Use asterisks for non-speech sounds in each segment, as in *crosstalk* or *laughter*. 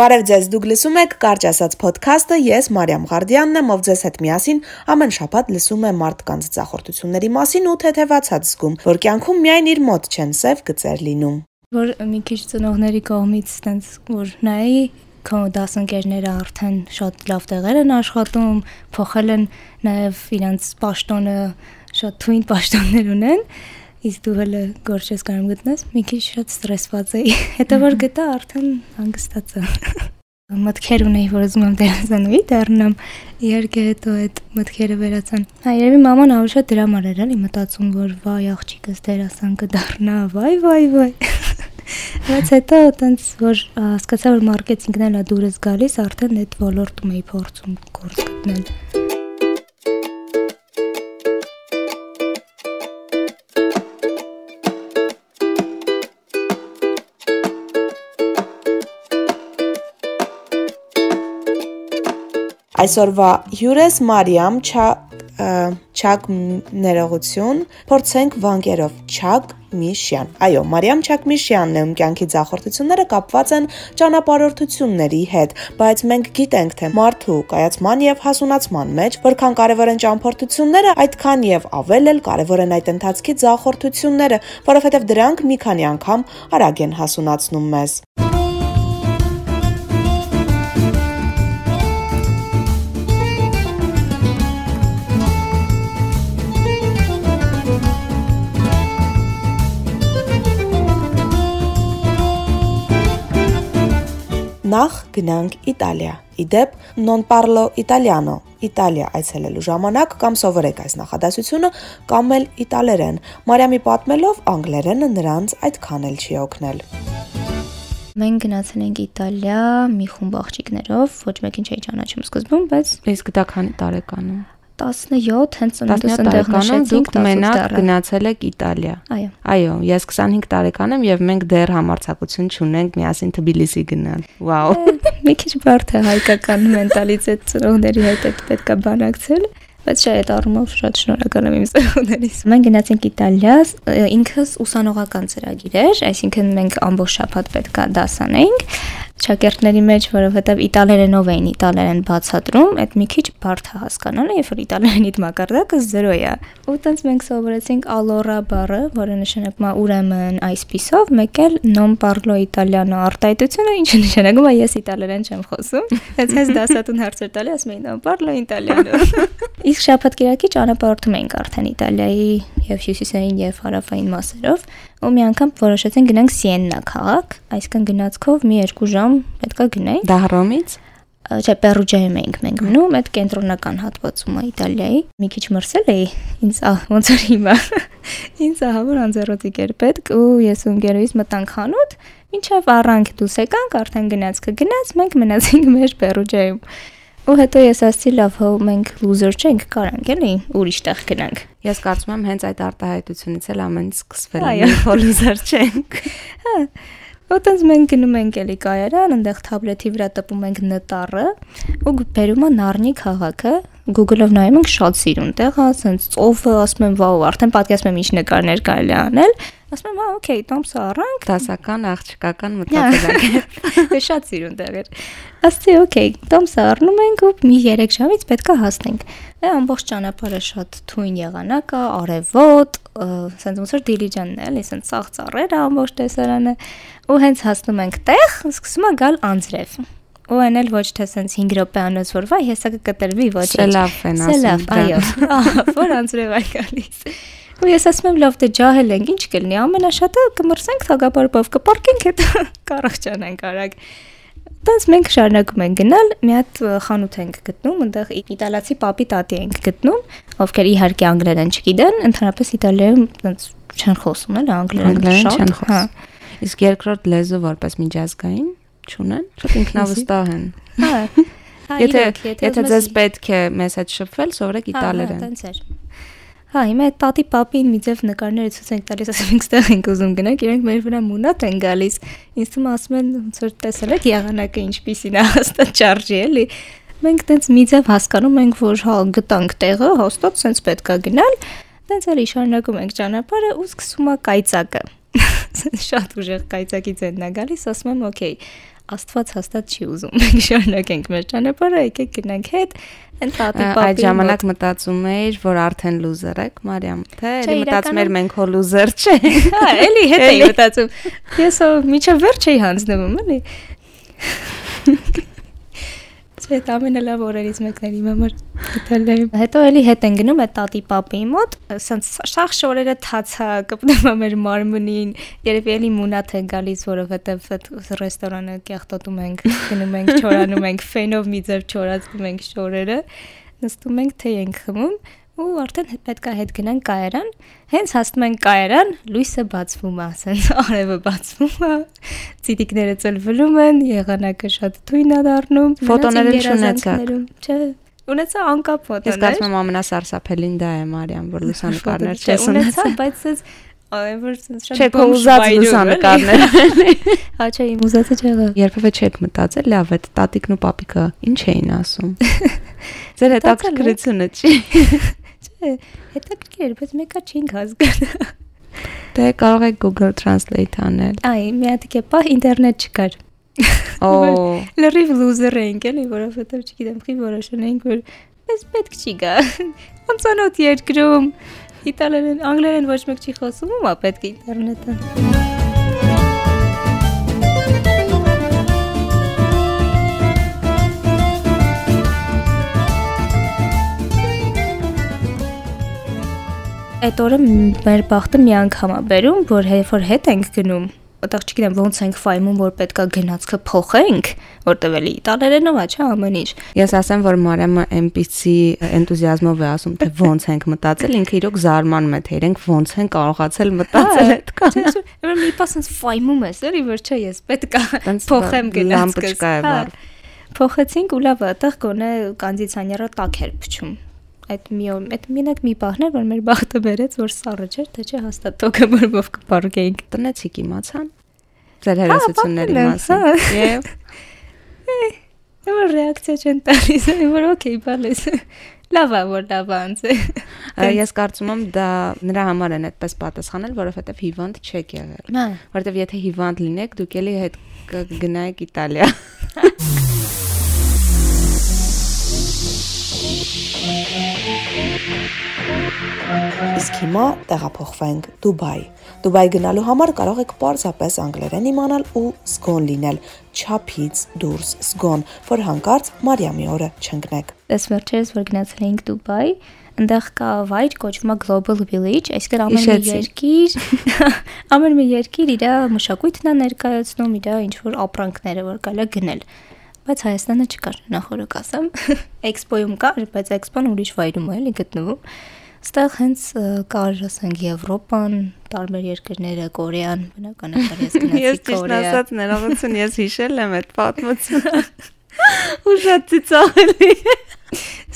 Բարև ձեզ, դուք լսում եք Կարճ ասած ոդքասթը, ես Մարիամ Ղարդյանն եմ, ով ձեզ հետ միասին ամեն շաբաթ լսում է մարդկանց ծախորդությունների մասին ու թեթևացած զգում, որ կյանքում միայն իր մոտ չեն սև գծեր լինում։ Որ մի քիչ ծնողների կողմից տենց որ նայի քո դասընկերները արդեն շատ լավ տեղեր են աշխատում, փոխել են նաև իրանց պաշտոնը շատ թույն պաշտոններ ունեն, իսկ դու հələ գործ ես կարող գտնես, մի քիչ շատ ստրեսված էի։ *laughs* Հետո որ գտա արդեն հանգստացա։ *laughs* մտքեր ունեի, որ ուզում եմ դերասանուհի դառնամ։ Իհարկե հետո այդ մտքերը վերացան։ Հա, երևի մաման ավելի շատ դրամար էր, էլի մտածում, որ վայ աղջիկս դերասան կդառնա, վայ, վայ, վայ։ *laughs* Բայց հետո տենց որ հասկացա, որ մարքեթինգն էլ է դուրս գալիս, արդեն այդ ոլորտում էի փորձում գործ գտնել։ Այսօրվա հյուրես Մարիամ Չակ ներողություն, փորձենք վանկերով Չակ Միշյան։ Այո, Մարիամ Չակմիշյանն է, ում կյանքի ձախորդությունները կապված են ճանապարհորդությունների հետ, բայց մենք գիտենք, թե մարդու կայացման եւ հասունացման մեջ որքան կարեւոր են ճամփորդությունները, այդքան եւ ավել էլ կարեւոր են այդ ընթացքի ձախորդությունները, որովհետեւ դրանք մի քանի անգամ արագ են հասունացնում մեզ։ Նախ գնանք Իտալիա։ Իդեպ non parlo italiano Իտալիա այցելելու ժամանակ կամ սովորեք այս նախադասությունը կամ էլ իտալերեն։ Մարիամի պատմելով անգլերենը նրանց այդքան էլ չի օգնել։ Մենք գնացել ենք Իտալիա մի խումբ աղջիկներով, ոչ մեկին չէի ճանաչում սկզբում, բայց իսկ դա քանի տարեկան է։ 17 հենց նշեցինք, դուք մենակ գնացել եք Իտալիա։ Այո։ Այո, ես 25 տարեկան եմ եւ մենք դեռ համարցակություն չունենք միասին Թբիլիսի գնալ։ Վաու։ Մի քիչ բարդ է հայկական մենտալիտետ ծնողների հետ պետքա բանակցել բայց չէ, այդ առումով շատ շնորհակալ եմ իմ ծնողներիս։ Մենք գնացինք Իտալիա, ինքս ուսանողական ծրագիր էր, այսինքն մենք ամբողջ շաբաթ պետքա դասանեինք շակերտների մեջ, որովհետև իտալերենով էին իտալերեն բացատրում, այդ մի քիչ բարդ է հասկանալը, երբ որ իտալերենիդ մակարդակը 0 է։ Ու տենց մենք սովորեցինք allora բառը, որը նշանակում է ուրեմն այսպիսով, մեկ էլ non parlo italiano արտահայտությունը, ինչը նշանակում է ես իտալերեն չեմ խոսում։ Հենց հենց դասատուն հարցեր տալի, ասում էին non parlo italiano։ *laughs* Իսկ շաբաթ կիրակի ճանապարհորդում էինք արդեն Իտալիայի եւ հյուսիսային եւ հարավային մասերով ու մի անգամ որոշեցին գնանք Սիեննա քաղաք, այսինքն գնացքով մի 2 ժամ պետքա գնայի։ Դա Հռոմից չէ, Պերուջայում էինք մենք մնում, այդ կենտրոնական հատվածում է Իտալիայի։ Մի քիչ մրսել էի, ինձ ոնց որ հիմա։ *laughs* Ինձ ահավոր անձեռոտիկ էր պետք ու ես ու ընկերուհիս մտանք խանութ, ինչև առանք դուս եկանք, արդեն գնացքը գնաց, մենք մնացինք *laughs* մեր Պերուջայում։ Ու հետո ես ասացի, լավ, հո մենք loser չենք, կարանք էլի ուրիշ տեղ գնանք։ Ես կարծում եմ հենց այդ արտահայտությունից էլ ամեն սկսվել է, հո loser չենք։ *laughs* Հա։ Ոտենց մենք գնում ենք էլի կայարան, այնտեղ թաբլետի վրա տպում ենք նտարը ու բերում է Նառնի քաղաքը։ Google-ով նայում ենք շատ սիրուն տեղ, ասենց ծովը, ասում եմ, վաու, արդեն պատկերացնում եմ ինչ նկարներ կարելի անել Ասում եմ, հա, օքեյ, տոմսը առանք, դասական, աղջկական մտածելակերպ։ *laughs* Դե շատ սիրուն տեղ էր։ Ասացի, օքեյ, տոմսը առնում ենք ու մի 3 ժամից պետքա հասնենք։ Դե ամբողջ ճանապարհը շատ թույն եղանակ է, արևոտ, սենց ոնց որ դիլիջանն է, էլի, սենց սաղ ծառեր ամբողջ տեսարանը։ Ու հենց հասնում ենք տեղ, սկսում է գալ անձրև ու այն էլ ոչ թե sense 5 րոպեանոց որ վայ հեսա կկտրվի ոչ ինչ։ Սելավ են ասում։ Սելավ, այո։ Որ անձրև այ գալիս։ Ու ես ասում եմ, լավ, դե ջահել ենք, ինչ կլինի, ամենաշատը կմրսենք թագապարբով, կպարկենք հետ *laughs* կարախճանենք արագ։ Դից մենք շարունակում ենք գնալ, մի հատ խանութ ենք գտնում, այնտեղ իտալացի պապի տատի ենք գտնում, ովքեր իհարկե անգլերեն չգիտեն, ընդհանրապես Իտալիայում այնց չեն խոսում էլ անգլերեն շատ։ Հա։ Իսկ երկրորդ լեզու որպես միջազգային չունեն, շատ ինքնավստահ են։ Հա։ Եթե եթե ձեզ պետք է մեզ հետ շփվել, սովորեք իտալերեն։ Հա, տենց էր։ Հա, հիմա այդ տատի պապին մի ձև նկարները ցույց ենք տալիս, ասում ենք ստեղ ենք ուզում գնանք, իրենք մեր վրա մունատ են գալիս։ Ինձ թվում ասում են ոնց որ տեսել եք եղանակը ինչպիսին է հաստատ չարժի էլի։ Մենք տենց մի ձև հասկանում ենք, որ հա գտանք տեղը, հաստատ սենց պետքա գնալ։ Տենց էլի շարունակում ենք ճանապարհը ու սկսում է կայծակը։ *laughs* Շատ ուժեղ կայծակից են նա գալիս, ասում եմ, օքեյ, Աստված հաստատ չի ուզում։ Մենք շարունակենք մեր ճանապարհը, եկեք գնանք հետ։ Այն տատի պապի Այդ ժամանակ մտածում էիր, որ արդեն լուզեր եք, Մարիամ, թե էլի մտածում էր մենք հո լուզեր չենք։ *laughs* Հա, էլի հետ էի մտածում։ Ես հո միջը վերջ էի հանձնվում, էլի։ Չէ, դա ամենալավ օրերից մեկն էր իմ համար եմ։ Հետո էլի հետ են գնում այդ տատի պապի մոտ, ասենց շախ շորերը թացա կպնում մեր մարմնին։ Երևի էլի մունաթ է գալիս, որովհետև այդ ռեստորանը կեղտոտում ենք, գնում ենք, չորանում ենք, *laughs* ֆենով մի ձև չորացնում ենք շորերը։ Նստում ենք, թե ենք խմում ու արդեն պետքա հետ գնանք կայարան։ Հենց հասնում են կայարան, լույսը բացվում է, ասենց *laughs* արևը բացվում է, ցիտիկները ծլվում են, եղանակը շատ թույն է դառնում։ Ֆոտոներ չունեցաք։ Չէ, ունեցա անկապ ֆոտոներ։ Ես կարծում եմ ամենասարսափելին դա է Մարիամ, որ լուսանկարներ չես ունեցա, բայց այս Այվեր sense շատ Չէ, քո ուզած լուսանկարներ։ *laughs* Հա, չէ, իմ ուզածը չեղա։ Երբևէ չեք մտածել, լավ, այդ տատիկն ու պապիկը ինչ էին ասում։ *laughs* Ձեր հետաքրքրությունը չի։ Չէ, հետաքրքիր, բայց մեկը չենք հասկանում։ Դե կարող եք Google Translate անել։ Այ, մի հատ կեպա ինտերնետ չկար։ Օ, լրիվ լուզեր էինք էլի, որովհետև չգիտեմ, խի որոշենք, որ պես պետք չի գա։ Անծանոթ երկրում իտալերեն, անգլերեն ոչ մեկ չի խոսում, ումա պետք է ինտերնետը։ Այդ օրը մեր բախտը մի անգամ է բերում, որ երբ որ հետ ենք գնում, այդտեղ չգիտեմ ոնց ենք ֆայմում, որ պետքա գնացքը փոխենք, որտեվ էլի իտալերենով է, չէ՞ ամեն ինչ։ ես ասեմ, որ Մարիամը NPC էնտուզիազմով է ասում, թե ոնց ենք մտածել, ինքը իրոք զարմանում է, թե իրենք ոնց են կարողացել մտածել այդ կան։ Չէ, մի պասենց ֆայմում ես, էլի որ չէ, ես պետքա փոխեմ գնացքը։ Լամպոչկա է վար։ Փոխեցինք ու լավ, այդտեղ գոնե կոնդիցիոները տաք էր փչում այդ մի այդ մինակ մի բախն էր որ մեր բախտը բերեց որ սառը չէր թե չէ հաստատ տոկամորով կպարկեինք Տնեցիք իմացան ձեր հերոսությունների մասին։ Եվ *laughs* Եվ ռեակցիա չեն տալիս, որ օքեյ, բալես։ Լավ է, որ լավ անց է։ ես կարծում եմ դա նրա համար են այդպես պատասխանել, որովհետև հիվանդ չեք եղել։ Հա։ Որովհետև եթե հիվանդ լինեք, դուք էլի հետ կգնայիք Իտալիա։ *laughs* Իսկ հիմա տեղափոխվենք Դուբայ։ Դուբայ գնալու համար կարող եք պարզապես անգլերեն իմանալ ու զգոն լինել, չափից դուրս զգոն, որ հանկարծ Մարիամի օրը չընկնեք։ Այս վերջերս որ գնացել էինք Դուբայ, այնտեղ կա վայր կոչվում է Global Village, այսինքն ամեն մի երկիր, *laughs* ամեն մի երկիր իր մշակույթն է ներկայացնում, իր ինչ որ ապրանքները, որ կարելի է գնել բայց Հայաստանը չկար նախորդ կասեմ *laughs* էքսպոյում կար բայց էքսպոն ուրիշ վայրում է էլի գտնվում Ստեղ հենց կար, ասենք, Եվրոպան, տարբեր երկրները, Կորեան, բնականաբար ես գնացի Ես ճիշտ Կորեա։ ասած ներողություն, ես հիշել եմ այդ պատմությունը։ Ու շատ ծիծաղելի։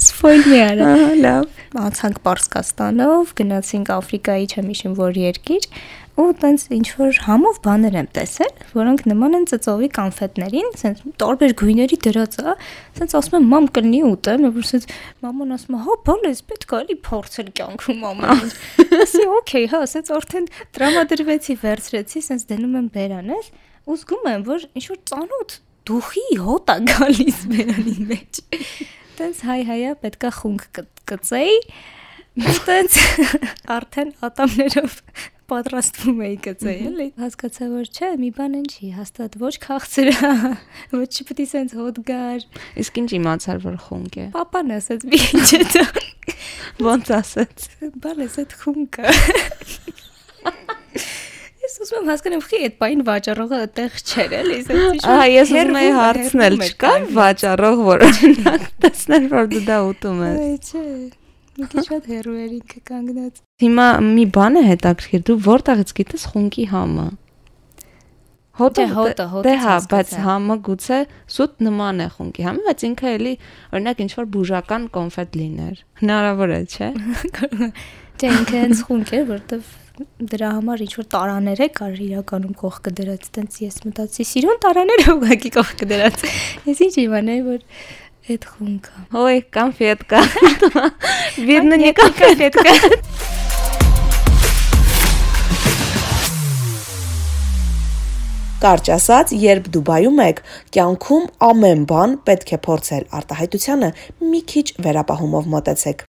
Սփոյլ մի արա։ Ահա, լավ։ Անցանք Պարսկաստանով, գնացինք Աֆրիկայի, չեմ հիշում որ երկիր, ու տենց ինչ որ համով բաներ եմ տեսել, որոնք նման են ծծովի կոնֆետներին, ասենց տարբեր գույների դրած է, ասենց ասում եմ մամ կլինի ուտեմ, որ ասենց մաման ասում է, հա, բալես պետք է էլի փորձել կյանքում ամեն ինչ։ Ասի, օքեյ, հա, ասենց արդեն տրամադրվեցի, վերցրեցի, ասենց դնում եմ բերանես, ու զգում եմ, որ ինչ որ ծանոթ դուխի հոտ է գալիս բերանի մեջ։ Տենց հայ հայա պետքա խունկ կծեի։ Տենց *laughs* արդեն ատամներով պատրաստվում էի գծեի, էլի։ Հասկացա որ չէ, մի բան են չի, հաստատ ոչ քաղցր է, ոչ չպետք է սենց հոտ գար։ Իսկ ինչ իմացար որ խունկ է։ Պապան ասաց մի ինչ է դա։ Ոնց ասեց։ Բալես այդ խունկը։ Ես ուզում եմ հասկանամ, խի այդ բային վաճառողը այդտեղ չէր, էլի, ինչ։ Ահա ես ուզում էի հարցնել, չկա վաճառող, որ *laughs* տեսներ որ դու դա ուտում ես։ չէ։ Մի քիչ շատ հեռու էր ինքը կանգնած։ Հիմա մի բան է հետաքրքիր, դու որտեղից գիտես խունկի համը։ Հոտը հոտը, հոտը Դե հա, բայց համը գուցե սուտ նման է խունկի համը, բայց ինքը էլի օրինակ ինչ որ բուժական կոնֆետ լիներ։ Հնարավոր է, չէ։ *laughs* Չէ, ինքը հենց խունկ էր, որովհետև դրա համար ինչ որ տարաներ է կար իրականում կողքը դրած, տենց ես մտածի, սիրուն տարաներ ուղակի կողքը դրած։ Ես ինչ իմանայի, որ այդ խունկը։ Ой, конфетка. Видно, не конфетка. Կարճ ասած, երբ Դուբայում եք, կյանքում ամեն բան պետք է փորձել, արտահայտությանը մի քիչ վերապահումով մոտեցեք։